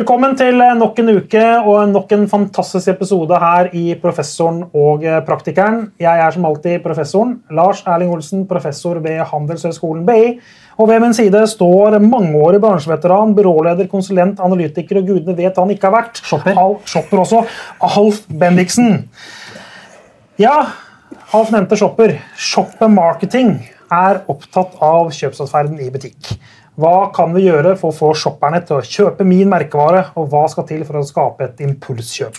Velkommen til nok en uke og nok en fantastisk episode her i Professoren og praktikeren. Jeg er som alltid professoren. Lars Erling Olsen, professor ved Handelshøyskolen BI. Og ved min side står mangeårig bransjeveteran, byråleder, konsulent, analytiker og gudene vet han ikke har vært. Shopper. Al shopper også. Alf Bendiksen. Ja, Alf nevnte shopper. Shopper Marketing er opptatt av kjøpsatferden i butikk. Hva kan vi gjøre for å få shopperne til å kjøpe min merkevare, og hva skal til for å skape et impulskjøp?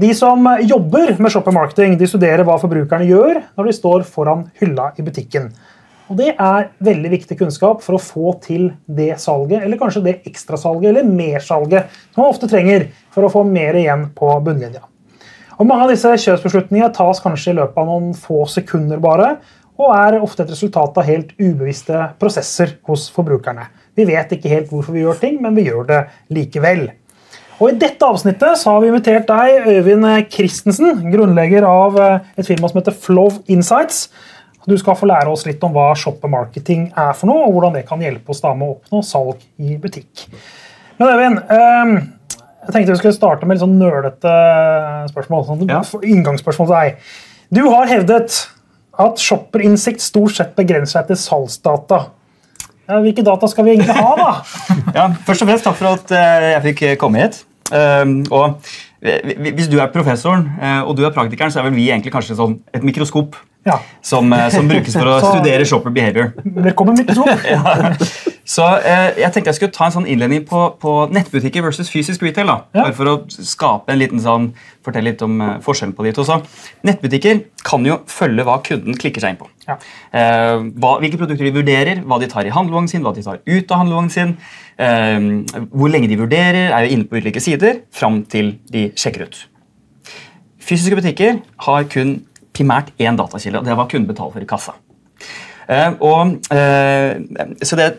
De som jobber med shopper marketing, de studerer hva forbrukerne gjør når de står foran hylla i butikken. Og Det er veldig viktig kunnskap for å få til det salget, eller kanskje det ekstrasalget eller mersalget som man ofte trenger for å få mer igjen på bunnlinja. Og Mange av disse kjøpsbeslutningene tas kanskje i løpet av noen få sekunder bare, og er ofte et resultat av helt ubevisste prosesser hos forbrukerne. Vi vet ikke helt hvorfor vi gjør ting, men vi gjør det likevel. Og I dette avsnittet så har vi invitert deg, Øyvind Christensen, grunnlegger av et firma som heter Flow Insights. Du skal få lære oss litt om hva shoppemarketing er for noe, og hvordan det kan hjelpe oss da med å oppnå salg i butikk. Men Øyvind, jeg tenkte vi skulle starte med litt sånn nølete spørsmål. Sånn, Ja. Inngangsspørsmål til deg. Du har hevdet at shopperinnsikt stort sett begrenser seg til salgsdata. Ja, hvilke data skal vi egentlig ha, da? Ja, først og fremst takk for at eh, jeg fikk komme hit. Um, og eh, Hvis du er professoren eh, og du er praktikeren, så er vel vi egentlig kanskje sånn et mikroskop Ja, som, eh, som brukes for å Så- studere shopper behavior. Velkommen, mikroskop. Ja. Så eh, jeg tenkte jeg skulle ta en sånn innledning på, på nettbutikker versus fysisk retail. da. Ja. Bare for å skape en liten sånn, fortelle litt om eh, forskjellen på de to. Nettbutikker kan jo følge hva kunden klikker seg inn på. Ja. Eh, hva, hvilke produkter de vurderer, hva de tar i handlevognen sin, hva de tar ut av handlevognen sin. Eh, hvor lenge de vurderer, er jo inne på ulike sider, fram til de sjekker ut. Fysiske butikker har kun primært én datakilde, og det var kun betaler for i kassa. Eh, og, eh, så det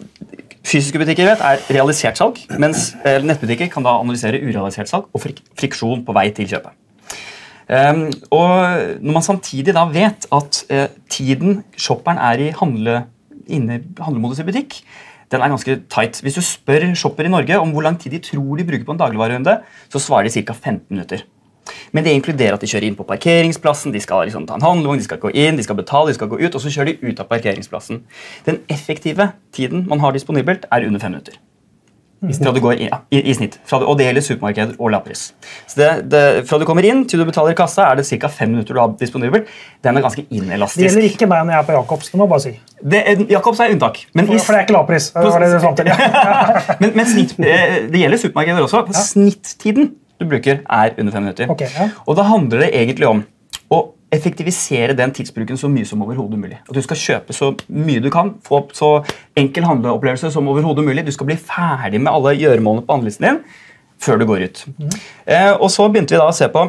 fysiske butikker vet er realisert salg, mens eh, nettbutikker kan da analysere urealisert salg og frik friksjon på vei til kjøpet. Um, og Når man samtidig da vet at eh, tiden shopperen er i handle, inne handlemodus i butikk, den er ganske tight. Hvis du spør shopper i Norge om hvor lang tid de tror de bruker på en dagligvarerunde, så svarer de ca. 15 minutter. Men det inkluderer at de kjører inn på parkeringsplassen, de skal liksom ta en handlevogn, de skal gå inn, de skal betale, de skal gå ut, og så kjører de ut av parkeringsplassen. Den effektive tiden man har disponibelt, er under fem minutter. Fra du går inn, ja, i, i snitt. Fra du, og det gjelder supermarkeder og lavpris. Så det, det, fra du kommer inn til du betaler i kassa, er det ca. fem minutter du har disponibelt. Den er ganske Det gjelder ikke meg når jeg er på Jacobs. det må bare si. Det, er- Jacobs er unntak. Men, For, i, for det er ikke lavpris. Det var det du fant til. Ja. men, men snitt, eh, det gjelder supermarkeder også. på Snittiden du bruker, er under fem minutter. Okay, ja. Og da handler det egentlig om å effektivisere den tidsbruken så mye som overhodet mulig. At du skal kjøpe så mye du kan, få opp så enkel handleopplevelse som overhodet mulig. Du skal bli ferdig med alle gjøremålene på handlelisten din før du går ut. Eh, og så begynte vi da å se på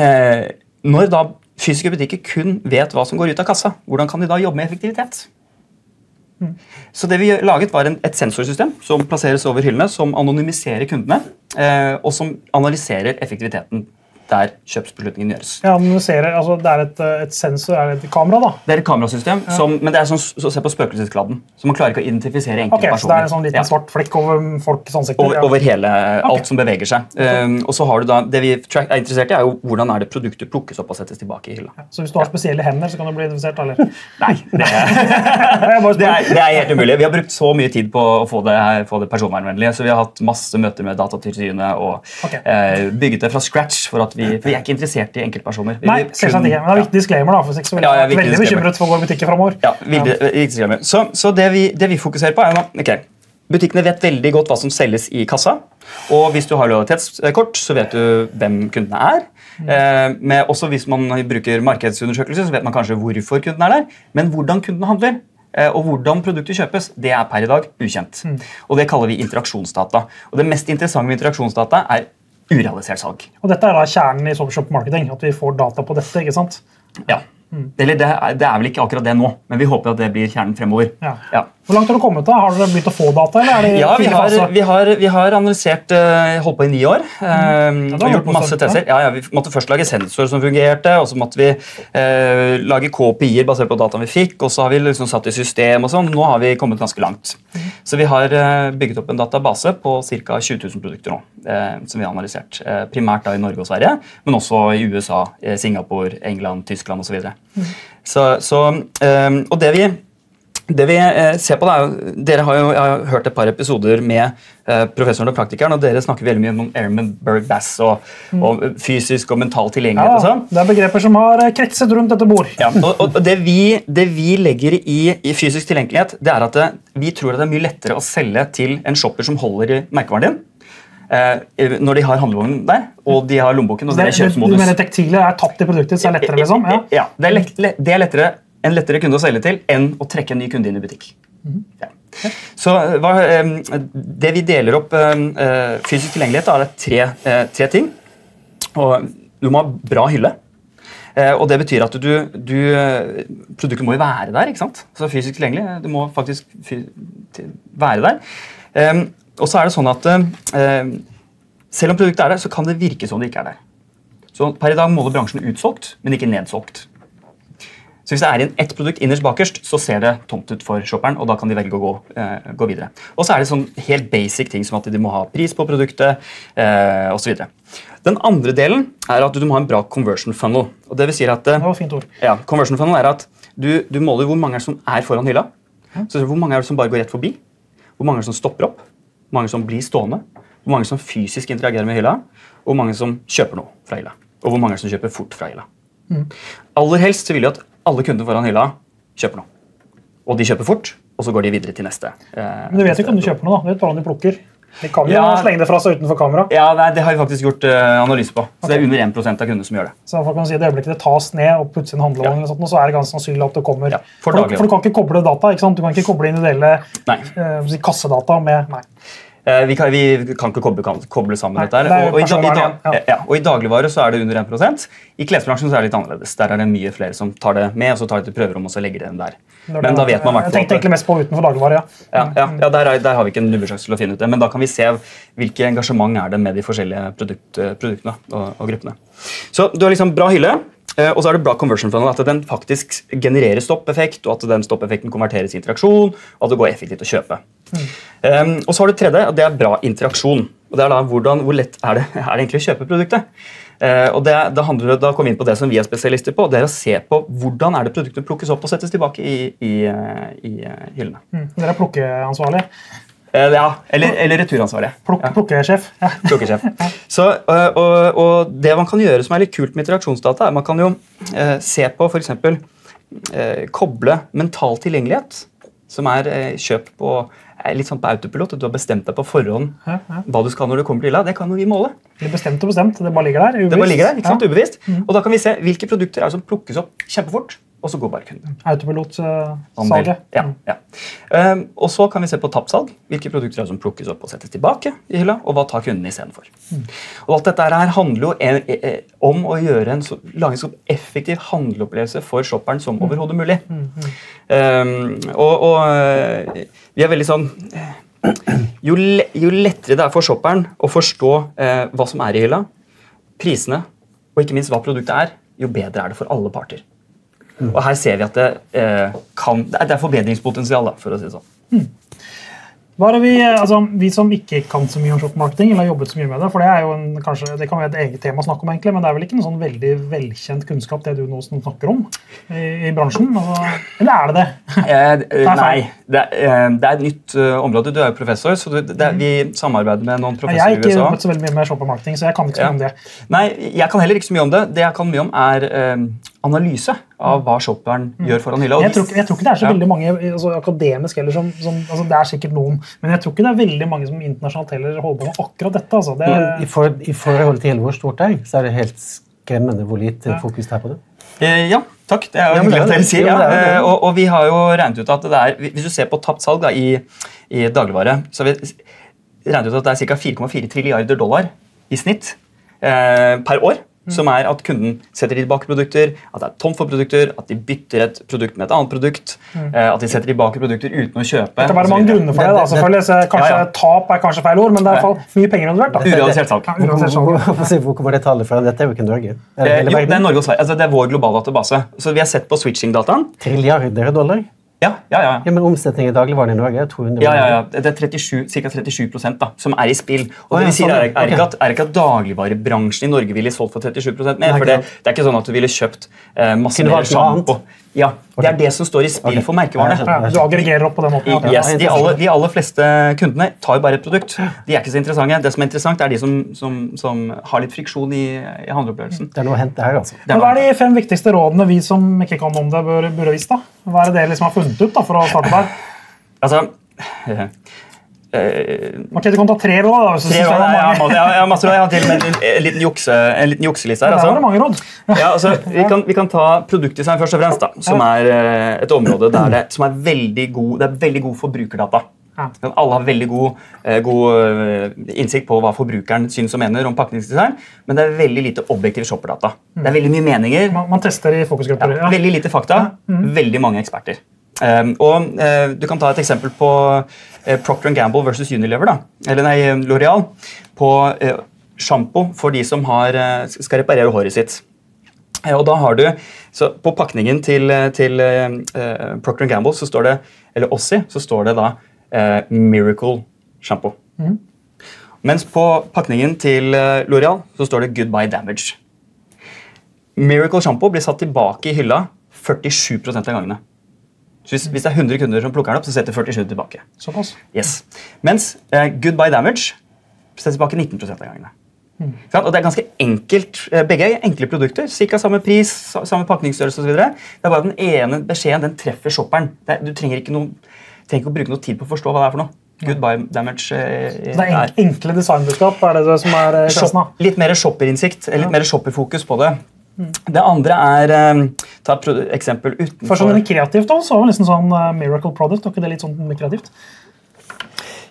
eh, Når da fysiske butikker kun vet hva som går ut av kassa, hvordan kan de da jobbe med effektivitet? Så det vi laget var et sensorsystem som plasseres over hyllene, som anonymiserer kundene, eh, og som analyserer effektiviteten der kjøpsbeslutningen gjøres. Ja, men du ser, altså, det er et, et sensor, er det et kamera, da. Det er et kamerasystem, som, men det er sånn så se på spøkelseskladden. Så man klarer ikke å identifisere Ok, Okay, Så det er en sånn liten Ja. svart flekk over folks ansikter. Over, ja. over hele okay. alt som beveger seg. Um, og så har du da, Det vi er interessert i, er jo hvordan er det produktet plukkes opp og settes tilbake i hylla. Så hvis du har spesielle hender, så kan du bli identifisert, eller? Nei, det er, det, er, det er helt umulig. Vi har brukt så mye tid på å få det, her- få det personvernvennlig. Så vi har hatt masse møter med Datatilsynet og eh, bygget det fra scratch. For, at vi, for vi er ikke interessert i enkeltpersoner. Vi Nei, selvsagt ikke. Men det er viktig disclaimer, da. For vil Ja, ja, viktig veldig bekymret for å gå i butikker framover. Ja, riktig skrevet. Så, så det, vi, det vi fokuserer på, er at okay, Butikkene vet veldig godt hva som selges i kassa. Og hvis du har lojalitetskort, så vet du hvem kundene er. Eh, med, også hvis man bruker markedsundersøkelser, så vet man kanskje hvorfor kunden er der. Men hvordan kunden handler, eh, og hvordan produktet kjøpes, det er per i dag ukjent. Og det kaller vi interaksjonsdata. Og det mest interessante med interaksjonsdata er urealisert salg. Og dette er da kjernen i Shop Marketing, at vi får data på dette. ikke sant? Ja. Eller det er, det er vel ikke akkurat det nå, men vi håper at det blir kjernen fremover. Ja. Ja. Hvor langt har du kommet? da? Har dere begynt å få data? eller er det Ja, vi har, vi har, vi har analysert uh, holdt på i ni år. Mm. Ja, har og gjort masse tester. Ja, ja, vi måtte først lage sensor som fungerte, og så måtte vi uh, lage KPI-er basert på dataen vi fikk, og så har vi liksom satt i system og sånn. Nå har vi kommet ganske langt. Mm. Så vi har uh, bygget opp en database på ca. 20 000 produkter nå, som vi har analysert. Primært da i Norge og Sverige, men også i USA, Singapore, England, Tyskland osv. Så, Mm. så, så eh, Og det vi det vi eh, ser på da, er Dere har jo har hørt et par episoder med eh, professoren og praktikeren, og dere snakker veldig mye om Airman Berg Bass og, og fysisk og mental tilgjengelighet. ja, og sånn. det er begreper som har eh, kretset rundt dette bord. Ja, og, og det, vi, det vi legger i, i fysisk tilgjengelighet, det er at det, vi tror at det er mye lettere å selge til en shopper som holder i merkevaren din, eh, når de har handlevognen der, og de har lommeboken og Det, det er kjøpsmodus. du mener tektile er tatt i produktet, så det er lettere, liksom? Ja. Ja, det er, lett, det er lettere, en lettere kunde å selge til enn å trekke en ny kunde inn i butikk. Mm. Ja. Så hva, eh, Det vi deler opp eh, fysisk tilgjengelighet, da, er tre, eh, tre ting. Og du må ha bra hylle. Eh, og det betyr at du, du eh, Produktet må jo være der. ikke sant? Så fysisk tilgjengelig. Det må faktisk være der. Eh, og så er det sånn at eh, selv om produktet er der, så kan det virke som det ikke er der. Så Per i dag måler bransjen utsolgt, men ikke nedsolgt. Så Hvis det er inn ett produkt innerst bakerst, så ser det tomt ut for shopperen. og da kan de velge å gå, eh, gå videre. Og så er det sånn helt basic ting som at de må ha pris på produktet eh, osv. Den andre delen er at du må ha en bra conversion funnel. og det vil si at eh, fint ord. ja, conversion funnel er at du, du måler hvor mange er som er foran hylla. Så Hvor mange er det som bare går rett forbi? Hvor mange er det som stopper opp? Hvor mange som blir stående? Hvor mange som fysisk interagerer med hylla? Og hvor mange som kjøper noe fra hylla? Og hvor mange som kjøper fort fra hylla? Aller helst så vil du at alle kunder foran hylla kjøper noe. Og de kjøper fort, og så går de videre til neste. eh, Men du vet ikke om du kjøper noe, da. Du vet bare om de plukker. De kan jo Ja. slenge det fra seg utenfor kamera. Ja, nei, Det har vi faktisk gjort uh, analyse på. Så Det er under 1% av kundene som gjør det. Så folk kan si at I øyeblikket det tas ned og puttes inn handlevogn, Ja. sånt, så er det ganske sannsynlig at det kommer. Ja, for for, du, for du kan ikke koble data. ikke sant? Du kan ikke koble individuelle uh, si kassedata med Nei. Eh, Vi kan, vi kan ikke koble, koble sammen Nei, dette. her. er Og, og, i, i, ja. ja, og I dagligvare så er det under 1% I klesbransjen så er det litt annerledes. Der er det mye flere som tar det med, og så tar det til prøverom og så legger det den der. Når Men det- da vet man Jeg tenkte egentlig mest på utenfor dagligvare. ja. ja, ja, ja der, er, der har vi ikke en nubbesjanse til å finne ut det, men da kan vi se hvilket engasjement er det med de forskjellige produkt, eh, produktene og, og gruppene. Så du har liksom bra hylle, og så er det bra conversion funnel, at den faktisk genererer stoppeffekt, og at den stoppeffekten konverteres i interaksjon, og at det går effektivt å kjøpe. Um, og så har du tredje, og det er bra interaksjon. og det er da hvordan, Hvor lett er det, er det egentlig å kjøpe produktet? Uh, og det, da, handler det, da kommer vi inn på det som vi er spesialister på, det er å se på hvordan er det produktene plukkes opp og settes tilbake i, i, i, i eh, hyllene. Mm. Dere er plukkeansvarlig. Eh, ja, eller, eller returansvarlig. Pluk, Plukkesjef. Ja. plukkesjef. Så, øh, og, og det man kan gjøre som er litt kult med interaksjonsdata, er man kan jo eh, se på f.eks. Eh, koble mental tilgjengelighet, som er eh, kjøp på er litt sånn på autopilot. at Du har bestemt deg på forhånd Ja, ja. hva du skal når du kommer til Ila. Det kan jo vi måle. Det er bestemt og bestemt. Det bare ligger der. Det bare ligger der, ikke sant? Ja. Ubevisst. Og da kan vi se hvilke produkter er det som plukkes opp kjempefort, og så går bare kunden. Autopilotsalget. Autopilot-salget. Ja, ja. Um, og så kan vi se på tappsalg. Hvilke produkter er det som plukkes opp og settes tilbake i hylla, og hva tar kunden istedenfor. Og alt dette her handler jo en, eh, om å gjøre en så, lage en så effektiv handleopplevelse for shopperen som overhodet mulig. Um, og, og eh, vi er veldig sånn eh, jo, le, jo lettere det er for shopperen å forstå uh, hva som er i hylla, prisene og ikke minst hva produktet er, jo bedre er det for alle parter. Og her ser vi at det, eh, kan, det, er, forbedringspotensial, da, for å si det sånn. Hva er det vi, altså, vi som ikke kan så mye om shopmarketing, eller har jobbet så mye med det, for det er jo en, kanskje, det kan være et eget tema å snakke om, egentlig, men det er vel ikke en sånn veldig velkjent kunnskap det du nå snakker om i, i bransjen? Altså, eller er det det? Eh, det er nei, det er, eh, det er et nytt uh, område. Du er jo professor, så du, det er, vi samarbeider med noen professorer i USA. Jeg har ikke jobbet så veldig mye med shopmarketing, så jeg kan ikke så Ja. mye om det. Nei, jeg kan heller ikke så mye om det. Det jeg kan mye om, er eh, analyse av hva shopperen gjør foran hylla. Jeg tror, jeg tror ikke det er så Ja. veldig mange altså, akademisk heller som, som altså, Det er sikkert noen, men jeg tror ikke det er veldig mange som internasjonalt heller holder på med akkurat dette. Altså. Det, i, for, i forhold til hvor stort det er, så er det helt skremmende hvor lite Ja. fokus det er på det. Eh, ja, takk. Det er jo Ja, hyggelig at er dere sier. Ja. Eh, og, og vi har jo regnet ut at det er Hvis du ser på tapt salg da, i, i dagligvare, så har vi regnet ut at det er ca. 4,4 trilliarder dollar i snitt eh, per år som er at kunden setter tilbake produkter, at det er tomt for produkter, at de bytter et produkt med et annet produkt, Mm. at de setter tilbake produkter uten å kjøpe. Det kan være mange grunner for det. da, selvfølgelig. Så kanskje Ja, ja. Tap er kanskje feil ord, men det er i hvert fall mye penger involvert. da. Urealisert salg. Hvor, kommer det tallet fra? Dette er jo ikke Norge. Det Eh, jo, det er? Norge og Sverige. Altså, det er vår globale database. Så vi har sett på switching-dataen. Trilliarder dollar? Ja, ja, ja. Ja, men omsetning i dagligvarene i Norge er 200 Ja, ja, ja. Det er 37, ca. 37 da, som er i spill. Og Å, det ja, vi sier sånn, er, er, ikke at, er ikke at dagligvarebransjen i Norge ville solgt for 37 mer. Nei, for det, det er ikke sånn at du ville kjøpt eh, masse mer sjampo. Ja, det er det som står i spill for merkevarene. Du aggregerer opp på den måten. ja. Yes, de, aller, de aller fleste kundene tar jo bare et produkt. De er ikke så interessante. Det som er interessant, er de som, som, som har litt friksjon i, i handleopplevelsen. Det er noe å hente her, altså. Men Hva er de fem viktigste rådene vi som ikke kan om det, bør, burde visst? da? Hva er det dere liksom har funnet ut da, for å starte der? Altså eh, eh, Ok, Du kan ta tre råd. da, hvis du Tre synes råd, jeg, har mange. jeg, har- masse råd. Jeg har til og med en, en liten jukse, en liten jukseliste her. Der var det Altså. mange råd. Ja, altså, vi, kan, vi kan ta produktdesign først og fremst, da, som er eh, et område der det, som er veldig god, det er veldig god forbrukerdata. Ja. Alle har veldig god, eh, god eh, innsikt på hva forbrukeren syns og mener om pakningsdesign, men det er veldig lite objektiv shopperdata. Det er veldig mye meninger, Man, man tester i fokusgrupper. ja, veldig lite fakta, veldig mange eksperter. Um, og eh, Du kan ta et eksempel på uh, Procter Gamble versus Unilever. da, eller nei, L'Oreal. På uh, sjampo for de som har, eh, skal reparere håret sitt. Eh, og da har du, så På pakningen til, eh, til eh, Procter Gamble så står det, eller Ossi så står det da eh, Miracle Mm. Mens på pakningen til eh, L'Oreal så står det Goodbye Damage. Miracle Shampoo blir satt tilbake i hylla 47% av gangene. Så hvis, hvis det er 100 kunder som plukker den opp, så setter 47 tilbake. Såpass. Yes. Mens eh, Goodbye Damage setter tilbake 19 av gangene. Mm. Og det er ganske enkelt. eh, Begge er enkle produkter. Ca. samme pris, samme pakningsstørrelse osv. Det er bare den ene beskjeden den treffer shopperen. Er, du trenger ikke, noen, trenger ikke å bruke noe tid på å forstå hva det er for noe. Goodbye Damage eh, det er enk enkle designbudskap er det det som er eh? Shop, litt mer shopperinnsikt, litt mer shopperfokus på det. Det andre er eh, Ta et eksempel utenfor For sånn kreativt også, så var det nesten sånn eh, miracle product. Var ikke det litt sånn kreativt?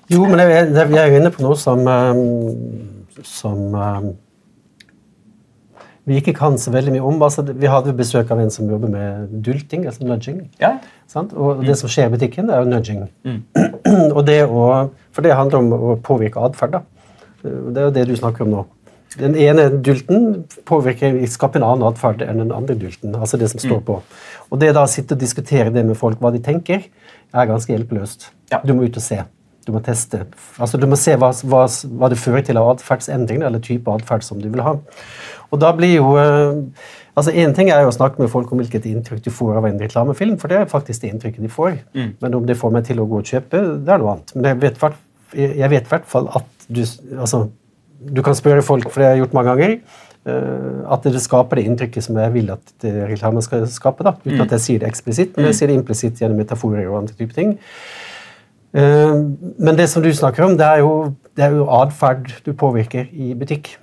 Jo, men jeg, jeg, jeg er inne på noe som, um, som vi ikke kan så veldig mye om. Altså, vi hadde jo besøk av en som jobber med dulting, altså nudging. Ja, Sant? Og det som skjer i butikken, det er jo nudging. og det å, for det handler om å påvirke atferd. Det er jo det du snakker om nå. Den ene dulten påvirker skaper en annen atferd enn den andre dulten. altså det som står på. Og det da å sitte og diskutere det med folk, hva de tenker, er ganske hjelpeløst. Ja. Du må ut og se. Du må teste. Altså Du må se hva, hva, hva det fører til av atferdsendringer eller type atferd som du vil ha. Og da blir jo eh, altså Én ting er jo å snakke med folk om hvilket inntrykk du får av en reklamefilm, for det er faktisk det inntrykket de får. Men om det får meg til å gå og kjøpe, det er noe annet. Men jeg vet i hvert fall at du altså, du kan spørre folk, for det har jeg gjort mange ganger, eh, at det skaper det inntrykket som jeg vil at det reklame skal skape. da, Uten at jeg sier det eksplisitt, men jeg sier det implisitt gjennom metaforer og andre typer ting. Eh, Men det som du snakker om, det er jo, det er jo atferd du påvirker i butikk.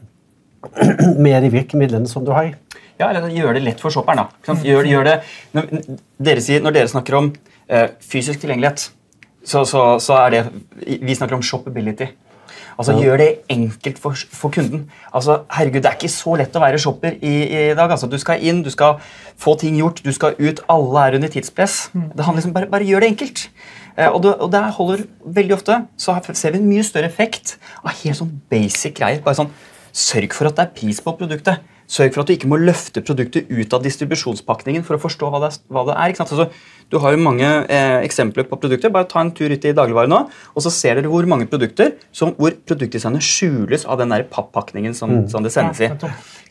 Med de virkemidlene som du har. ja eller gjør det lett for shopperen. da. Gjør, gjør det, når, dere sier, når dere snakker om eh, fysisk tilgjengelighet, så, så, så er det Vi snakker om shoppability. Altså Gjør det enkelt for, for kunden. Altså, herregud, Det er ikke så lett å være shopper i, i dag. altså Du skal inn, du skal få ting gjort, du skal ut. Alle er under tidspress. Det handler liksom Bare, bare gjør det enkelt. Eh, og, det, og det, holder veldig ofte så ser vi en mye større effekt av helt sånn basic greier. bare sånn, Sørg for at det er pris på produktet. Sørg for at du ikke må løfte produktet ut av distribusjonspakningen for å forstå hva det er. Hva det er ikke sant? Altså, du har jo mange eh, eksempler på produkter. Bare ta en tur ut i dagligvare nå, og så ser dere hvor mange produkter som, hvor produktdesignet skjules av den der pappakningen som, som det sendes i.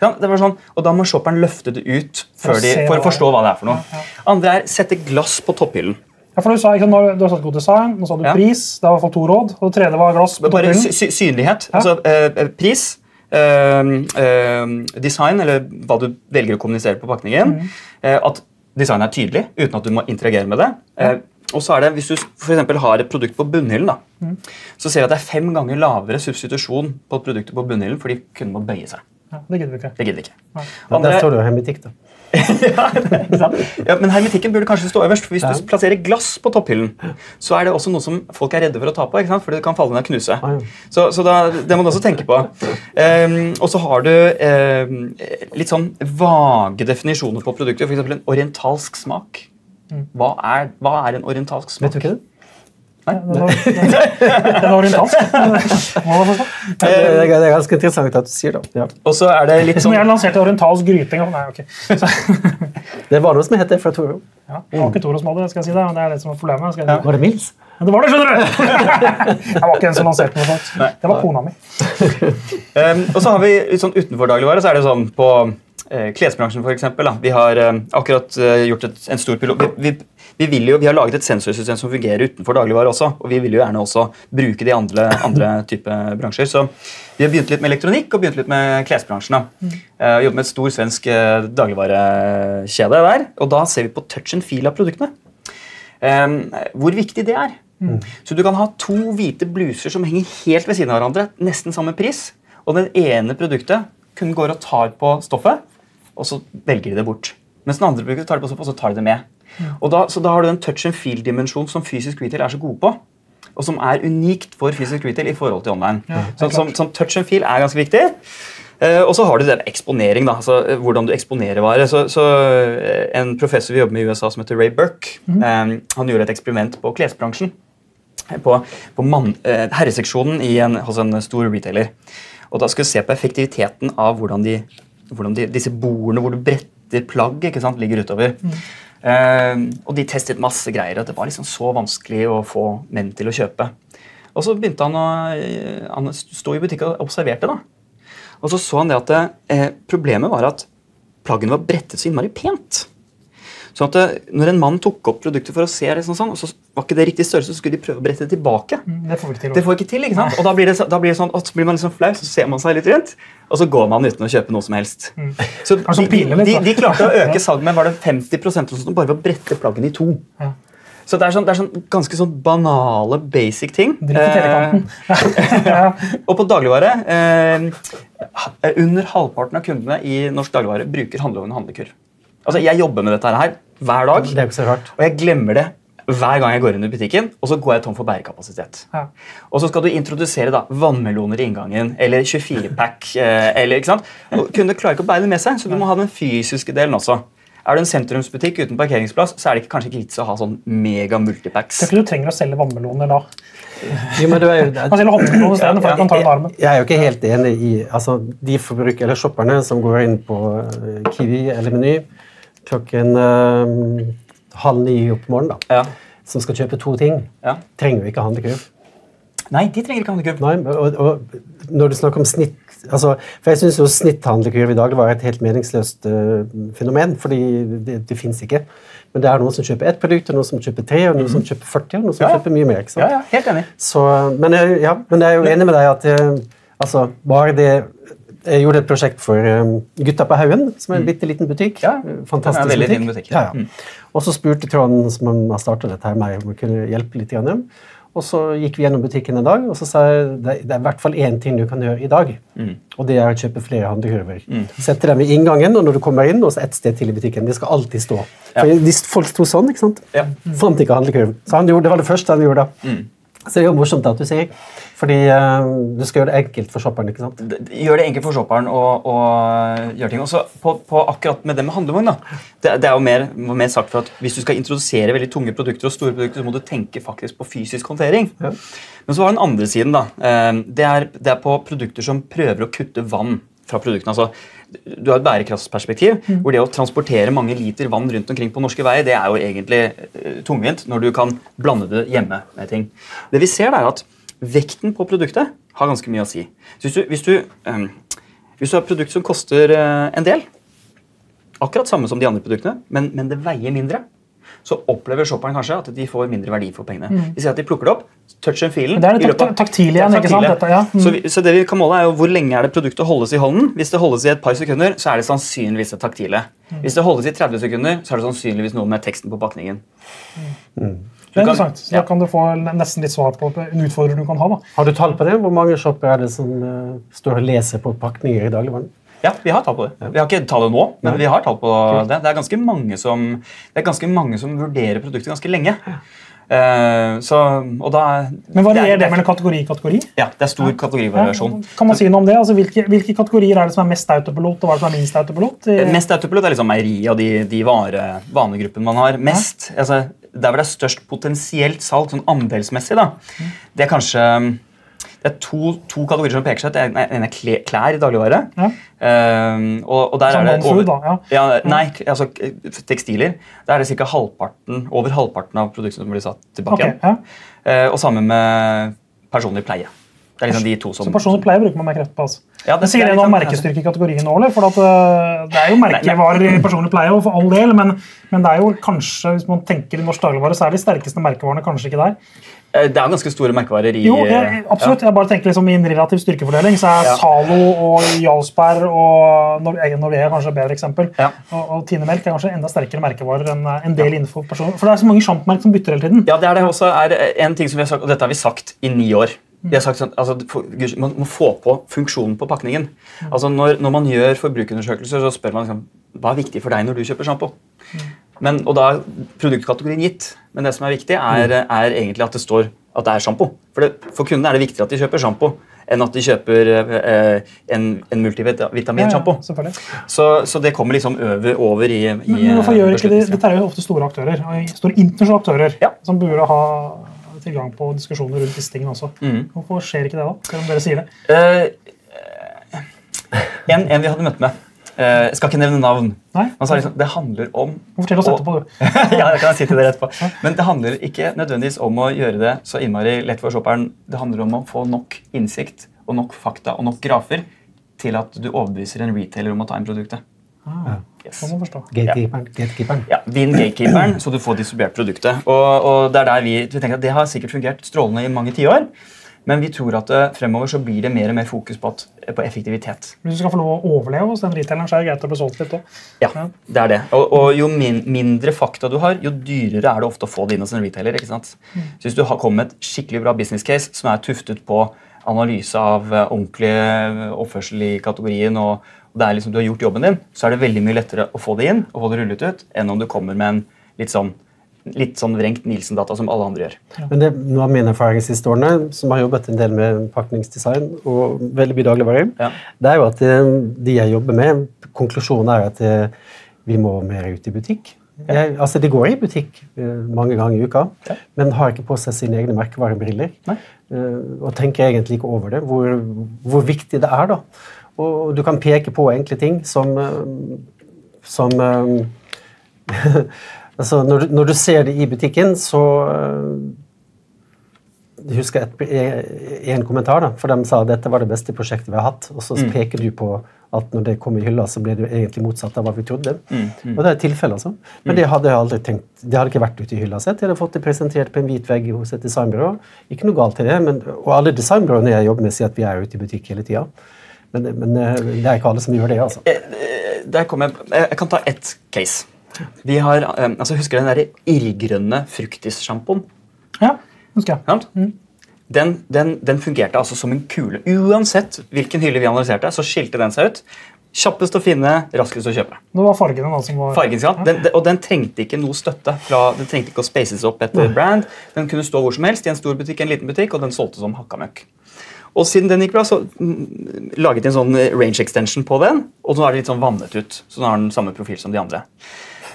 Ja? Det var sånn, og Da må shopperen løfte det ut For de, for å forstå hva det er for noe. Andre er sette glass på topphyllen. Ja, for Du sa ikke sant, du har sagt god design, nå sa du Ja. pris. Det var i hvert fall to råd. Og det tredje var glass. på Bare topphyllen. sy sy synlighet. Altså eh, pris, eh, eh, design, eller hva du velger å kommunisere på pakningen. eh, at designet er tydelig, uten at du må interagere med det. Eh, og så er det, Hvis du for har et produkt på bunnhyllen, da, så ser vi at det er fem ganger lavere substitusjon på produktet på bunnhyllen fordi kunden må bøye seg. Ja, det gidder vi ikke. Det gidder vi ikke. Nei. Der står det jo hermetikk, da. ja, ikke sant? ja, Men hermetikken burde kanskje stå øverst. for Hvis Ja. du plasserer glass på topphyllen, så er det også noe som folk er redde for å ta på. ikke sant? For det kan falle ned og knuse. Ah, ja. Så, så da, det må du også tenke på. Um, og så har du um, litt sånn vage definisjoner på produkter. F.eks. en orientalsk smak. Hva er, hva er en orientalsk smak? Vet du ikke det? Var, den var orientalsk. Det er, det er ganske interessant at du sier det. Ja. Og så er det litt Som sånn jeg lanserte orientalsk gryting. Nei, ok. Så, Det var noe som het det fra Toro. ja, det var ikke Toro som hadde det, skal jeg si det. men Det er det som er problemet. Skal jeg si. Var det Mills? Men det var det, skjønner du! Jeg var ikke den som lanserte noe sånt. Det var kona mi. um, og så har vi sånn utenfor dagligvare, så er det sånn på eh, klesbransjen for eksempel, da. Vi har eh, akkurat eh, gjort et, en stor pilot. Vi, vi, vi, jo, vi har laget et sensorsystem som fungerer utenfor dagligvare også, og vi vil jo gjerne også bruke det i andre, andre type bransjer. Så vi har begynt litt med elektronikk og begynt litt med klesbransjen. Mm. Eh, jobber med et stor svensk eh, dagligvarekjede der, og da ser vi på touch and feel av produktene. Um, hvor viktig det er. Så du kan ha to hvite bluser som henger helt ved siden av hverandre, nesten samme pris, og det ene produktet kun går og tar på stoffet, og så velger de det bort. Mens den andre produktet tar det på stoffet, og så tar de det med. Og da, så da har du den touch and feel-dimensjonen som fysisk retail er så gode på, og som er unikt for fysisk retail i forhold til online. Ja, så, som, som touch and feel er ganske viktig. Uh, og så har du det med eksponering, da, altså eh, hvordan du eksponerer varer. Så, så uh, En professor vi jobber med i USA som heter Ray Burke, eh, han gjorde et eksperiment på klesbransjen. På, på mann, herreseksjonen i en, hos en stor retailer. Og da skulle vi se på effektiviteten av hvordan, de, hvordan de, disse bordene hvor du bretter plagg, ikke sant, ligger utover. Eh, og de testet masse greier, og det var liksom så vanskelig å få menn til å kjøpe. Og så begynte han å eh, han sto i butikken og observerte. da. Og så så han det at eh, problemet var at plaggene var brettet så innmari pent. Sånn at eh, når en mann tok opp produktet for å se liksom sånn, og så var ikke det riktig størrelse, så skulle de prøve å brette det tilbake. Mm, Det får vi ikke til. Det får ikke til, ikke sant? Og da blir det, da blir det sånn, at så blir man liksom flau, så ser man seg litt rundt, og så går man uten å kjøpe noe som helst. Så de, Kanskje de, de, klarte å øke salget med var det 50 eller sånt, bare ved å brette plaggene i to. Ja. Så det er, sånn, det er sånn ganske sånn banale, basic ting. Dritt i telekanten. ja. Og på dagligvare eh, Under halvparten av kundene i norsk dagligvare bruker handleovn og handlekurv. Altså, Jeg jobber med dette her hver dag, Det og jeg glemmer det hver gang jeg går inn i butikken, og så går jeg tom for bærekapasitet. Ja. Og så skal du introdusere da, vannmeloner i inngangen, eller 24-pack. Eh, eller, ikke sant? Og Kundene klarer ikke å bære det med seg, så du må ha den fysiske delen også. Er du en sentrumsbutikk uten parkeringsplass, så er det ikke, kanskje ikke vits å ha sånn mega multipacks. Tror ikke du trenger å selge vannmeloner da. Jo, men du er jo, Man selger håndmelon isteden, ta den armen. Jeg er jo ikke helt enig i altså, de forbrukere eller shopperne som går inn på eh, Kiwi eller Meny klokken eh, halv ni opp morgenen, da, Ja. Som skal kjøpe to ting, Ja. trenger jo ikke handlekurv. Nei, de trenger ikke handlekurv. Nei, og, og når du snakker om snitt altså, For jeg syns jo snitthandlekurv i dag var et helt meningsløst uh, fenomen, fordi det, det fins ikke. Men det er noen som kjøper ett produkt, og noen som kjøper tre, og noen som kjøper 40, og noen som Ja. kjøper mye mer. ikke sant? Ja, ja, helt enig. Så, men, jeg, ja, men jeg er jo enig med deg at eh, altså, bare det Jeg gjorde et prosjekt for eh, Gutta på Haugen, som er en bitte liten butikk. Mm. Ja, Fantastisk butikk. fin butikk. Ja, ja. Mm. Og så spurte Trond, som har starta dette, her, meg om å kunne hjelpe litt. Grann. Og så gikk vi gjennom butikken en dag, og så sa jeg det, det er i hvert fall én ting du kan gjøre i dag. Mm. Og det er å kjøpe flere handlekurver. Sette dem i inngangen og når du kommer inn, og så ett sted til i butikken. De skal alltid stå. For hvis folk sto sånn, ikke sant? Ja. Fant ikke handlekurv. Så han gjorde, det var det første han gjorde. da. Så det er jo morsomt at du sier. Fordi uh, du skal gjøre det enkelt for shopperen. ikke sant? Gjør det enkelt for shopperen å, å gjøre ting. Og så på, på akkurat med det med handlevogn, da. Det, det er jo mer, mer sagt for at Hvis du skal introdusere veldig tunge produkter, og store produkter, så må du tenke faktisk på fysisk håndtering. Ja. Men så har den andre siden. da. Eh, Det er, det er på produkter som prøver å kutte vann fra produktene. altså du har et bærekraftsperspektiv, hvor det å transportere mange liter vann rundt omkring på norske veier, det er jo egentlig uh, tungvint når du kan blande det hjemme med ting. Det vi ser er at Vekten på produktet har ganske mye å si. Så hvis, du, hvis, du, um, hvis du har et produkt som koster uh, en del, akkurat samme som de andre produktene, men, men det veier mindre, så opplever shopperen kanskje at de får mindre verdi for pengene. De sier at de plukker det opp, touch and feel Men det er det tak- taktile igjen, ikke sant, dette, ja. Mm. Så, vi, så det vi kan måle er jo hvor lenge er det produktet holdes i hånden. Hvis det holdes i et par sekunder, så er det sannsynligvis det taktile. Mm. Hvis det holdes i 30 sekunder, så er det sannsynligvis noe med teksten på pakningen. Det er interessant. Så ja. Da kan du få nesten litt svar på en utfordring du kan ha. da. Har du tall på det? Hvor mange shoppere er det som eh, står og leser på pakninger i dagligvaren? Ja, vi har tall på det. Vi har ikke tallet nå, men vi har tall på det. Det er ganske mange som, det er ganske mange som vurderer produktet ganske lenge. Uh, så, og da, Men varierer det mellom kategori og kategori? Ja, det er stor kategorivariasjon. Kan man si noe om det? Altså, hvilke, hvilke kategorier er det som er mest autopilot, og hva er det som er minst autopilot? I- Mest autopilot er liksom meieri og de, de vare, vanegruppene man har. Mest, altså, Der hvor det er størst potensielt salg, sånn andelsmessig, da, det er kanskje det er to, to kategorier som peker seg ut. Den er klær i dagligvare. Ja. Ehm, og, og der Som er det non-food, da, ja. Nei, altså tekstiler. Der er det ca. halvparten, over halvparten av produktene som blir satt tilbake. igjen. ja. Uh, og sammen med personlig pleie. Det er liksom de to som Så personer pleier å bruke mer kreft på. altså. Ja, det- sier det noe om litt sånn- merkestyrke i kategorien nå, eller? For at, øh, det er jo merkevarer i personlig pleie, for all del, men, men det er jo kanskje, hvis man tenker i norsk dagligvare, så er de sterkeste merkevarene kanskje ikke der. Eh, Det er ganske store merkevarer i Jo, jeg, absolutt. Jeg bare tenker liksom I en relativ styrkefordeling så er Ja. Zalo og Jarlsberg og er kanskje et bedre eksempel. Ja. Og, og Tine Melk er kanskje enda sterkere merkevarer enn eh, en del innenfor personer. For det er så mange sjampmerk som bytter hele tiden. Ja, det er det også er en ting som vi har sagt, og dette har vi sagt i ni år. Vi har sagt sånn, altså, Man må få på funksjonen på pakningen. Altså, når, når man gjør forbrukerundersøkelser, så spør man liksom, hva er viktig for deg når du kjøper sjampo. Men, og da er produktkategorien gitt. Men det som er viktig, er, er egentlig at det står at det er sjampo. For, det- for kundene er det viktigere at de kjøper sjampo enn at de kjøper eh, en, en multivitaminsjampo. Ja, ja, Så, så det kommer liksom over, over i, i Men, men hvorfor gjør ikke de. Dette er jo ofte store aktører, store internasjonale aktører, Ja. som burde ha tilgang på diskusjoner rundt disse tingene også. Mm. Hvorfor skjer ikke det, da? Selv om dere sier det. Uh, en, en vi hadde møtt med. Uh, jeg skal ikke nevne navn. Nei? Han sa liksom, det handler om Fortell oss etterpå, du. ja, det kan jeg si til dere etterpå. Men det handler ikke nødvendigvis om å gjøre det så innmari lett for shopperen. Det handler om å få nok innsikt og nok fakta og nok grafer til at du overbeviser en retailer om å ta inn produktet. Ah, Yes. kan man forstå. Gatekeeperen. gatekeeperen. Ja, Din gatekeeperen, så du får distribuert produktet. Og, og det er der vi, vi tenker at det har sikkert fungert strålende i mange tiår. Men vi tror at eh, fremover så blir det mer og mer fokus på, at, på effektivitet. Hvis du skal få lov å overleve hos den retaileren, så er det greit å bli solgt litt òg. Ja, det er det. Og, og jo min, mindre fakta du har, jo dyrere er det ofte å få det inn hos en retailer. ikke sant? Så hvis du har kommet med et skikkelig bra business case som er tuftet på analyse av eh, ordentlig eh, oppførsel i kategorien, og, og det er liksom du har gjort jobben din, så er det veldig mye lettere å få det inn og få det rullet ut, enn om du kommer med en litt sånn, litt sånn vrengt Nielsen-data som alle andre gjør. Men det, noe av min erfaring de siste årene, som har jobbet en del med pakningsdesign og veldig mye dagligvarer, Ja. det er jo at eh, de jeg jobber med, konklusjonen er at eh, vi må mer ut i butikk. Jeg, altså De går i butikk eh, mange ganger i uka, Ja. men har ikke på seg sine egne merkevarebriller. Nei. Og tenker egentlig ikke over det, hvor, hvor viktig det er. da. Og du kan peke på enkle ting som, eh, som eh, altså når, du, når du ser det i butikken, så eh, jeg husker et, en kommentar, da, for de sa at dette var det beste prosjektet vi har hatt. Og så peker du på at når det kom i hylla, så ble det egentlig motsatt av hva vi trodde. Og det er et tilfelle, altså. Men det hadde jeg aldri tenkt, det hadde ikke vært ute i hylla sett. Jeg hadde fått det presentert på en hvit vegg hos et designbyrå. Ikke noe galt i det, men, og alle designbyråene jeg jobber med, sier at vi er ute i butikk hele tida. Men, men eh, det er ikke alle som gjør det, altså. Eh, kom jeg, jeg kan ta ett case. Vi har, eh, altså Husker du den der irrgrønne fruktis-sjampoen? Ja, husker jeg. Sant? Den, den, den fungerte altså som en kule. Uansett hvilken hylle vi analyserte, så skilte den seg ut. Kjappest å finne, raskest å kjøpe. Det var fargene da som var Fargen, ja. Den, den, og den trengte ikke noe støtte. Fra, den trengte ikke å spaces opp etter brand. Den kunne stå hvor som helst, i en stor butikk, en liten butikk, og den solgte som hakka møkk. Og siden den gikk bra, så mm, laget de en sånn range extension på den, og nå er det litt sånn vannet ut. Så nå har den samme profil som de andre.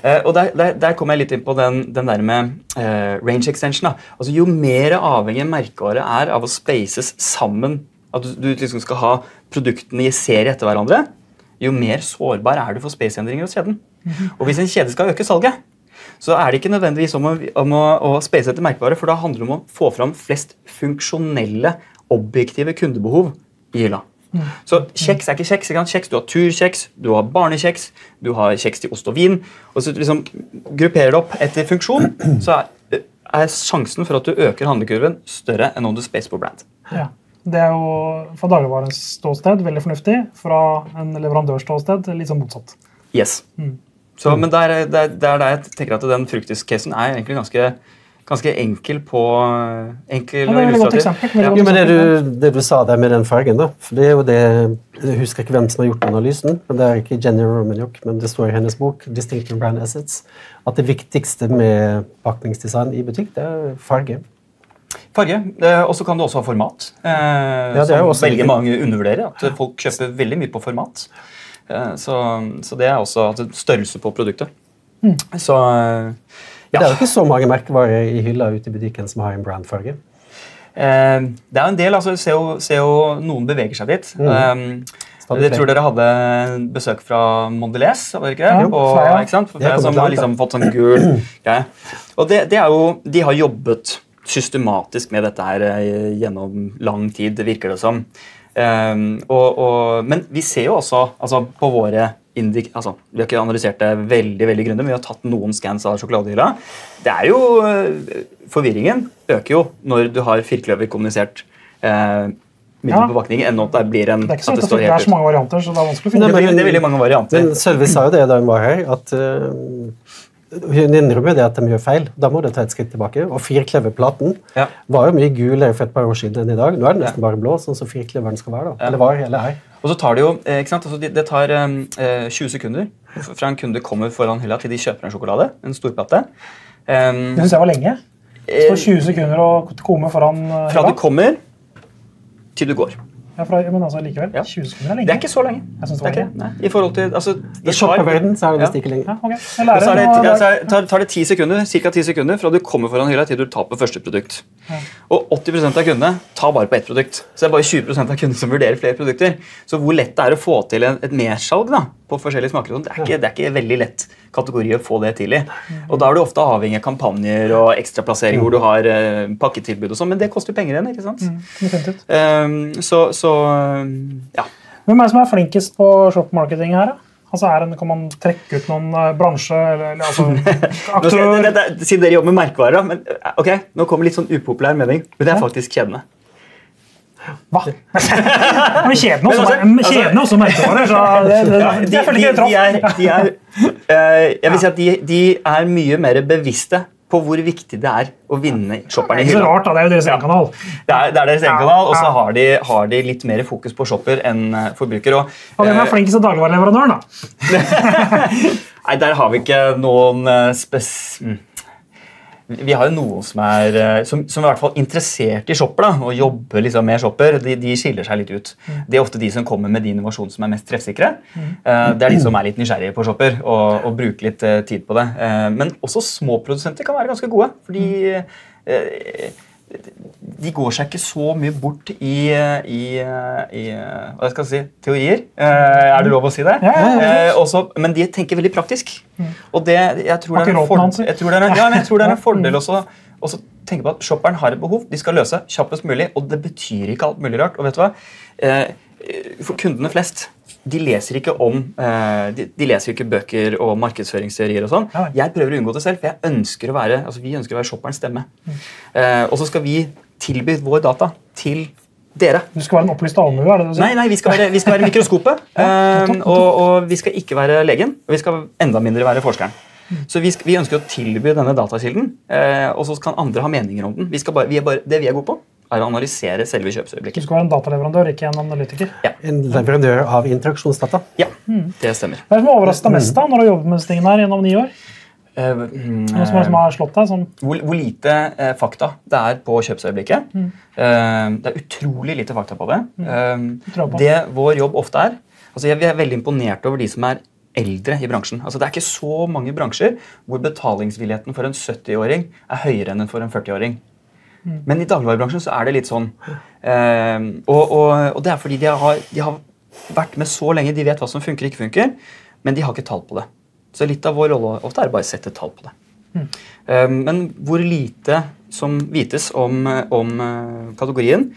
Eh, og Der, der, der kom jeg litt inn på den, den der med eh, range extension. Da. Altså Jo mer avhengig en merkevare er av å spaces sammen, at du, du liksom skal ha produktene i serie etter hverandre, jo mer sårbar er du for spaceendringer hos kjeden. Og hvis en kjede skal øke salget, så er det ikke nødvendigvis om å, om å, å space etter merkevare, for da handler det om å få fram flest funksjonelle, objektive kundebehov i hylla. Så kjeks er ikke kjeks. ikke? Kjeks, Du har turkjeks, du har barnekjeks, du har kjeks til ost og vin. og så liksom grupperer det opp etter funksjon, så er, er sjansen for at du øker handlekurven større enn om du spacer på brand. Ja. Det er jo fra dagligvarens ståsted veldig fornuftig. Fra en leverandørs ståsted litt sånn motsatt. Yes. Så, men der, der, der, der jeg tenker at den fruktis-casen er egentlig ganske ganske enkel på enkel Ja, det er et godt. Ja. Jo, men det du, det du sa der med den fargen, da, for det er jo det Jeg husker ikke hvem som har gjort analysen, men det er ikke Jenny Romaniuk, men det står i hennes bok 'Distinctive Brand Assets' at det viktigste med pakningsdesign i butikk, det er farge. Farge. eh, Og så kan du også ha format. Eh, det er som jo også veldig mange undervurderer. At folk kjøper veldig mye på format. Eh, så, så det er også størrelse på produktet. Så ja. Det er jo ikke så mange merkevarer i hylla ute i butikken som har en brandfarge. Eh, det er jo en del, altså Se jo, se jo Noen beveger seg dit. Mm. Um, jeg tror dere hadde besøk fra Mondelez, var det ikke det? Ja, På, Freia. ikke sant? Det er som har liksom fått sånn gul greie. Og det, det er jo, De har jobbet systematisk med dette her eh, gjennom lang tid, virker det som. Um, og, og, men vi ser jo også altså, på våre indik... Altså, vi har ikke analysert det veldig veldig grundig, men vi har tatt noen scans av sjokoladehylla. Det er jo eh, Forvirringen øker jo når du har firkløver kommunisert eh, middel Ja. på pakningen, enn at det blir en Det er ikke så at finne. Det er så mange varianter, så det er vanskelig å finne. ut. veldig- det er veldig mange varianter. Men Sølvi sa jo det da hun var her, at uh, hun innrømmer det at de gjør feil. Da må du ta et skritt tilbake. Og firkleverplaten Ja. var jo mye gulere for et par år siden enn i dag. Nå er den nesten bare blå, sånn som firkleveren skal være. da. Eller var, eller er. Og så tar det jo eh, ikke sant? Altså, det, tar eh, 20 sekunder fra en kunde kommer foran hylla til de kjøper en sjokolade. En storplate. Um, Det syns jeg var lenge. Det står 20 sekunder å komme foran hylla. fra du kommer til du går. Ja, fra, men altså likevel. Ja. 20 sekunder er lenge. Det er ikke så lenge. Jeg det det er ikke, det. I forhold til altså, I det shopperverden så er det visst ikke lenger. Ja. Jeg lærer det, ja, er- tar, tar det 10 sekunder, ca. 10 sekunder fra du kommer foran hylla til du tar på første produkt. Og 80% av kundene tar bare på ett produkt. Så det er bare 20% av kundene som vurderer flere produkter. Så hvor lett det er å få til en, et mersalg da, på forskjellige smaker, det er, ikke, det er ikke veldig lett kategori å få det til i. Og da er du ofte avhengig av kampanjer og ekstraplassering hvor du har eh, pakketilbud og sånn, men det koster penger igjen. ikke sant? Mm, Um, så, så ja. Hvem er det som er flinkest på shop-marketing her? da? Altså, er en, kan man trekke ut noen uh, bransje eller, altså, aktør? siden dere jobber med merkevarer, men eh, ok, nå kommer litt sånn upopulær mening, men det er faktisk kjedende. Hva? Men kjedene også, Men altså- også merkevarer. Så det, det, Ja, det, de, jeg føler de, ikke det de traff. er, de er eh, Jeg vil si at de, de er mye mer bevisste på hvor viktig det er å vinne shopperen i Ikke så hylla. rart, da. Det er jo deres egen kanal. Det er, det er deres egen kanal, og så har de, har de litt mer fokus på shopper enn eh, forbruker. Og, Og hvem er eh, flinkest av dagligvareleverandøren, da? Nei, der har vi ikke noen spes... mm. Vi har jo noen som er eh, som, som er i hvert fall interessert i shopper da, og jobber liksom med shopper. De, de skiller seg litt ut. Det er ofte de som kommer med de innovasjonene som er mest treffsikre. Eh, Det er de som er litt nysgjerrige på shopper og, og bruker litt eh, tid på det. Men også små produsenter kan være ganske gode. fordi de går seg ikke så mye bort i, i, i hva skal jeg si, teorier. Eh, er det lov å si det? Ja, ja, ja. Eh, også, men de tenker veldig praktisk. Og det, jeg, tror det fordel, jeg tror det er en, ja, jeg tror det er en fordel også også tenke på at shopperen har et behov de skal løse kjappest mulig. Og det betyr ikke alt mulig rart. Og vet du hva? Eh, for kundene flest de leser ikke om eh, de, de leser ikke bøker og markedsføringsteorier. og sånn. Jeg prøver å unngå det selv, for jeg ønsker å være, altså vi ønsker å være shopperens stemme. Eh, og så skal vi tilby vår data til dere. Du skal være en opplyst allmue? er det det? Nei, nei, vi skal være, vi skal være mikroskopet. eh, og, og vi skal ikke være legen. Og vi skal enda mindre være forskeren. Så vi, skal, vi ønsker å tilby denne datakilden, og så kan andre ha meninger om den. Vi bare, vi bare, det vi er gode på, er å analysere selve Du skal være en dataleverandør, ikke en analytiker. En leverandør av interaksjonsdata. Ja, det stemmer. Hva er det som har overrasket deg mest da, når du har jobbet med disse tingene her gjennom ni år? Uh, mm, Noe som, som har slått deg? Sånn, hvor, hvor lite uh, fakta det er på kjøpsøyeblikket. Eh, det er utrolig lite fakta på det. Eh, på. det vår jobb ofte er altså Vi er veldig imponert over de som er eldre i bransjen. Altså Det er ikke så mange bransjer hvor betalingsvilligheten for en 70-åring er høyere enn for en 40-åring. Men i dagligvarebransjen så er det litt sånn. Eh, og, og, og det er fordi de har, de har vært med så lenge, de vet hva som funker og ikke funker, men de har ikke tall på det. Så litt av vår rolle ofte er bare å sette tall på det. Eh, men hvor lite som vites om, om eh, kategorien,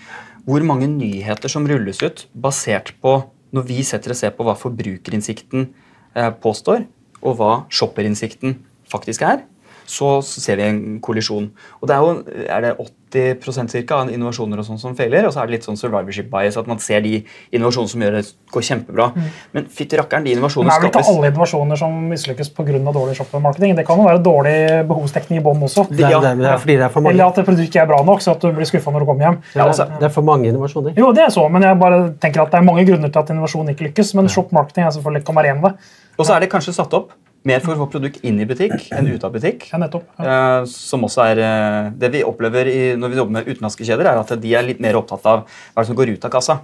hvor mange nyheter som rulles ut basert på når vi setter og ser på hva forbrukerinnsikten eh, påstår, og hva shopperinnsikten faktisk er, så ser vi en kollisjon. Og det er jo er det 80% cirka, av innovasjoner og sånn som feiler, og så er det litt sånn survivorship bias, at man ser de innovasjonene som gjør det går kjempebra. Men fytti rakkeren, de innovasjonene skapes det er vel ikke alle innovasjoner som mislykkes pga. dårlig shoppermarketing. Det kan jo være dårlig behovsdekning i bånn også. Det, er- Ja. det, er- det er fordi det er for mange. Eller at produktet ikke er bra nok, så at du blir skuffa når du kommer hjem. Ja, altså- det er for mange innovasjoner. Jo, det er så, men jeg bare tenker at det er mange grunner til at innovasjon ikke lykkes. Men shop-marketing er selvfølgelig kan være en av det. Og så er det kanskje satt opp mer for å få produkt inn i butikk enn ut av butikk. Ja, nettopp. Ja. Eh, som også er eh, Det vi opplever i, når vi jobber med utenlandske kjeder, er at de er litt mer opptatt av hva som går ut av kassa.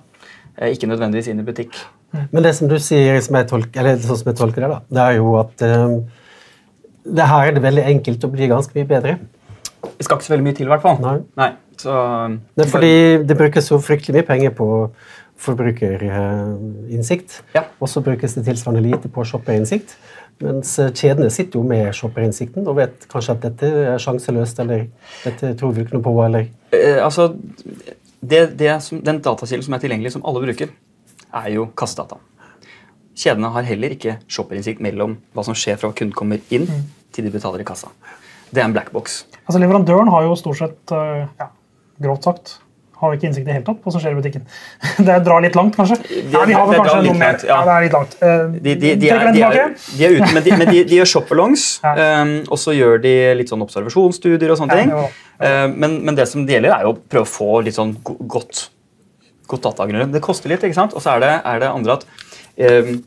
Eh, ikke nødvendigvis inn i butikk. Men det som du sier, som jeg tolker, eller sånn som jeg tolker det, da, det er jo at eh, det her er det veldig enkelt å bli ganske mye bedre. Det skal ikke så veldig mye til, i hvert fall. Nei. så, Det er fordi det brukes så fryktelig mye penger på forbrukerinnsikt, Ja. og så brukes det tilsvarende lite på shopperinnsikt. Mens eh, kjedene sitter jo med shopperinnsikten og vet kanskje at dette er sjanseløst, eller dette tror vi ikke noe på, eller eh, altså, det, det som, Den datakilden som er tilgjengelig, som alle bruker, er jo kassedata. Kjedene har heller ikke shopperinnsikt mellom hva som skjer fra kunden kommer inn, til de betaler i kassa. Det er en black box. Altså, leverandøren har jo stort sett, øh, ja, grovt sagt, har vi ikke innsikt i det opp hva som skjer i butikken. Det drar litt langt, kanskje. Nei, vi har vel kanskje noe mer. ja. Ja, det er litt langt. Eh, De, de, de, er, er, er ute, men de, men de, de gjør shop-alongs, Ja. um, og så gjør de litt sånn observasjonsstudier og sånne Ja, ting. Uh, men, men det som det gjelder, er jo å prøve å få litt sånn godt, godt datagrunnlag. Det koster litt, ikke sant? Og så er det, er det andre at um,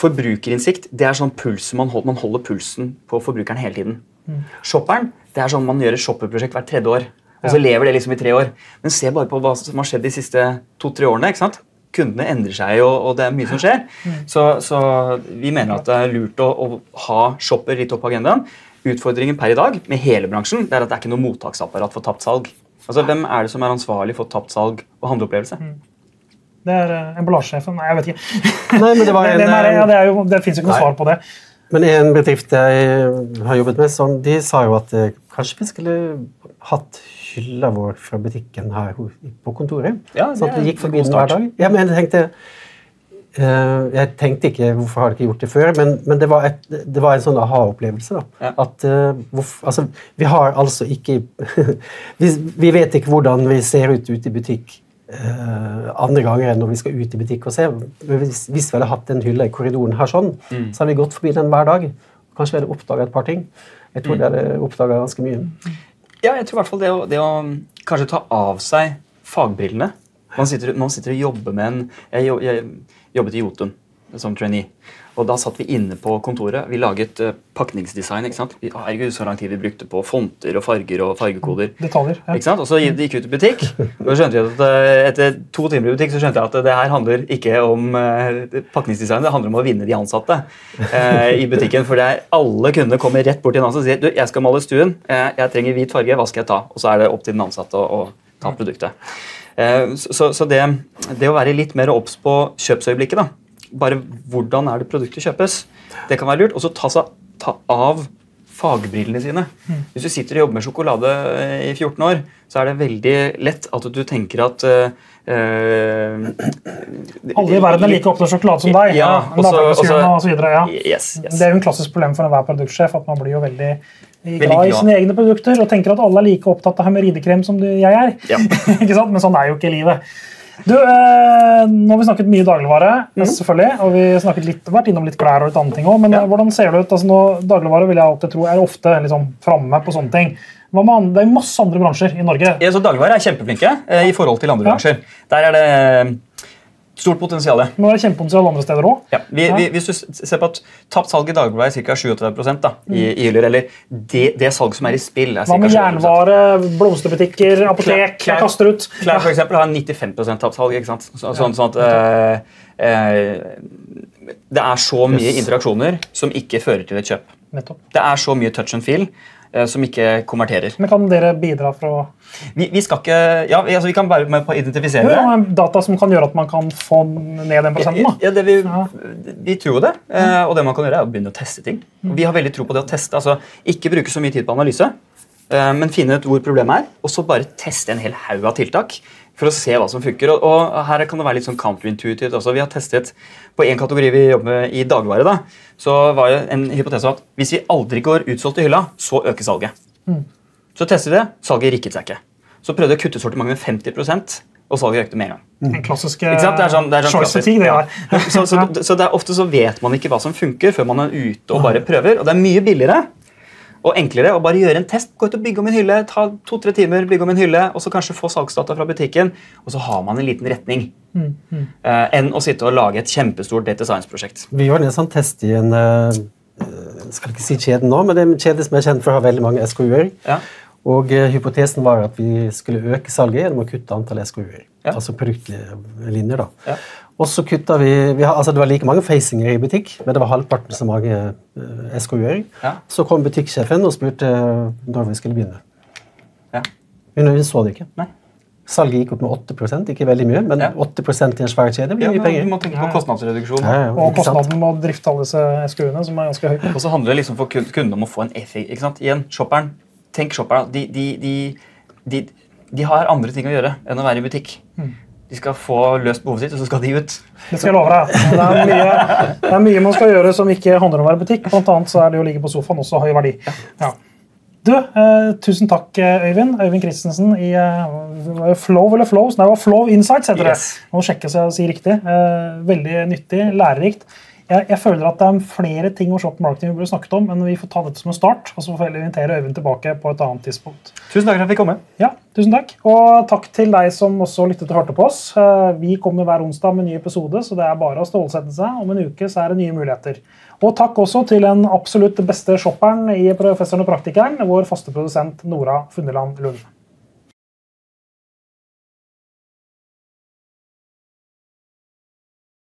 forbrukerinnsikt det er sånn puls, man holder, man holder pulsen på forbrukeren hele tiden. Mm. Shopperen det er sånn man gjør et shopperprosjekt hvert tredje år. Og så lever det liksom i tre år. Men se bare på hva som har skjedd de siste to-tre årene. ikke sant? Kundene endrer seg, og, og det er mye som skjer. Så, så vi mener at det er lurt å, å ha shopper litt opp på agendaen. Utfordringen per i dag med hele bransjen det er at det er ikke noe mottaksapparat for tapt salg. Altså, Hvem er det som er ansvarlig for tapt salg og handleopplevelse? Det er uh, emballasjesjefen. Nei, jeg vet ikke. Nei, men det var en, er? Ja, eh, det, er jo, det fins jo ikke noe svar på det. Men en bedrift jeg har jobbet med, sånn, de sa jo at eh, kanskje vi skulle hatt hylla vår fra butikken her på kontoret. Ja, det sånn at vi gikk forbi den hver dag. Ja, men jeg tenkte uh, jeg tenkte ikke hvorfor har de ikke gjort det før, men, men det, var et, det var en sånn aha-opplevelse. Ja. At uh, hvorf- altså, Vi har altså ikke vi, vi vet ikke hvordan vi ser ut ute i butikk uh, andre ganger enn når vi skal ut i butikk og se. Hvis, hvis vi hadde hatt en hylle i korridoren her sånn, Mm. så hadde vi gått forbi den hver dag. Kanskje vi hadde oppdaga et par ting. Jeg Mm. tror vi hadde oppdaga ganske mye. Ja, jeg tror i hvert fall det å, det å kanskje ta av seg fagbrillene Man sitter, man sitter og jobber med en Jeg, jeg jobbet i Jotun som trainee. Og da satt vi inne på kontoret. Vi laget uh, pakningsdesign. ikke sant? Vi, herregud, så lang tid vi brukte på fonter og farger og fargekoder. Detaljer. Ja. Ikke sant? Og så gikk vi ut i butikk, og så skjønte at eh, etter to timer i butikk så skjønte jeg at det her handler ikke om eh, pakningsdesign, det handler om å vinne de ansatte eh, i butikken. For er alle kundene kommer rett bort til en ansatt og sier du, jeg skal male stuen, eh, jeg trenger hvit farge, hva skal jeg ta? Og så er det opp til den ansatte å, å ta produktet. Eh, så så det, det å være litt mer obs på kjøpsøyeblikket, da. Bare hvordan er det produktet kjøpes, det kan være lurt. Og så ta, ta av fagbrillene sine. Hvis du sitter og jobber med sjokolade eh, i 14 år, så er det veldig lett at du tenker at eh, Alle i verden er like opptatt av sjokolade som deg. Ja, så- også, og så videre, ja. Yes, yes. Det er jo en klassisk problem for enhver produktsjef at man blir jo veldig glad i sine egne produkter og tenker at alle er like opptatt av hemoroidekrem som jeg er. Ja. ikke sant? Men sånn er jo ikke livet. Du, eh, nå har vi snakket mye dagligvare, selvfølgelig, og vi har litt, vært innom litt klær og litt andre ting også, men Ja. eh, hvordan ser det ut? Altså, nå, dagligvare vil jeg alltid tro er ofte liksom, framme på sånne ting. Andre, det er masse andre bransjer i Norge. Ja, så Dagligvare er kjempeflinke eh, i forhold til andre Ja. bransjer. Der er det stort potensial. Det er kjempepotensial andre steder òg. Ja, Ja. hvis du ser på at Tapt salg i Dagbladet er ca. 37 da, i, i hyller. Eller det, det salg som er i spill, er Hva med jernvare, blomsterbutikker, apotek? Klær- Jeg kaster ut. Klær for eksempel, har 95 tapt salg. ikke sant? Så, sånn, sånn at Øh, øh, Det er så mye Yes. interaksjoner som ikke fører til et kjøp. Nettopp. Det er så mye touch and feel som ikke konverterer. Men kan dere bidra for å Vi, vi skal ikke Ja, vi, altså, vi kan være med på å identifisere det. Data som kan gjøre at man kan få ned den prosenten? da. Ja, det vi, Ja. vi tror det. Eh, og det man kan gjøre, er å begynne å teste ting. Og vi har veldig tro på det å teste. altså Ikke bruke så mye tid på analyse, eh, men finne ut hvor problemet er, og så bare teste en hel haug av tiltak. For å se hva som funker. Og, og her kan det være litt sånn counterintuitivt også. Vi har testet på en kategori vi jobber med i dagligvare. da, Så var det en hypotese at hvis vi aldri går utsolgt i hylla, så øker salget. Så testet vi det, salget rikket seg ikke. Så prøvde vi å kutte sortimentet med 50% og salget økte med en gang. Den klassiske? Det er sånn, det er sånn klassisk. fatigue, det Ja. der. Så, så, så det er ofte så vet man ikke hva som funker før man er ute og bare prøver. Og det er mye billigere og enklere å bare gjøre en test. Gå ut og bygge om en hylle, ta to-tre timer, bygge om en hylle, og så kanskje få salgsdata fra butikken, og så har man en liten retning. Eh, enn å sitte og lage et kjempestort data science-prosjekt. Vi gjorde en sånn test i en eh, jeg skal ikke si kjeden nå, men det er en kjede som er kjent for å ha veldig mange SKU-er. Ja. Og eh, hypotesen var at vi skulle øke salget gjennom å kutte antall SKU-er. Ja. Altså produktlinjer. da. Ja. Og så kutta vi, vi har, altså Det var like mange facinger i butikk, men det var halvparten så mange uh, SKU-er. Ja. Så kom butikksjefen og spurte eh, når vi skulle begynne. Ja. Men vi så det ikke. Nei. Salget gikk opp med 8% ikke veldig mye, men Ja. 8% i en svær kjede blir Ja, mye penger. du må tenke på kostnadsreduksjon. Ja, ja, Og kostnaden med å drifte alle disse SKU-ene, som er ganske høy. Og så handler det liksom for kundene om å få en effekt. ikke sant? Igjen, shopperen. Tenk shopperen. De, de, de, de, de har andre ting å gjøre enn å være i butikk. De skal få løst behovet sitt, og så skal de ut. Det skal jeg love deg. Det er, mye, det er mye man skal gjøre som ikke handler om å være butikk. Blant annet så er det å ligge på sofaen også høy verdi. Ja. Du, eh, tusen takk, eh, Øyvind. Øyvind Christensen i eh, Flow eller Flows? Nei, det var Flow Insights, heter Yes. det. Må sjekke så jeg sier riktig. Eh, veldig nyttig, lærerikt. Jeg, jeg føler at det er flere ting om shop marketing vi burde snakket om, men vi får ta dette som en start, og så får vi invitere Øyvind tilbake på et annet tidspunkt. Tusen takk for at jeg fikk komme. Ja, tusen takk. Og takk til deg som også lyttet og hørte på oss. Eh, Vi kommer hver onsdag med en ny episode, så det er bare å stålsette seg. Om en uke så er det nye muligheter. Og takk også til den absolutt beste shopperen i Professoren og Praktikeren, vår faste produsent Nora Fundeland Lund.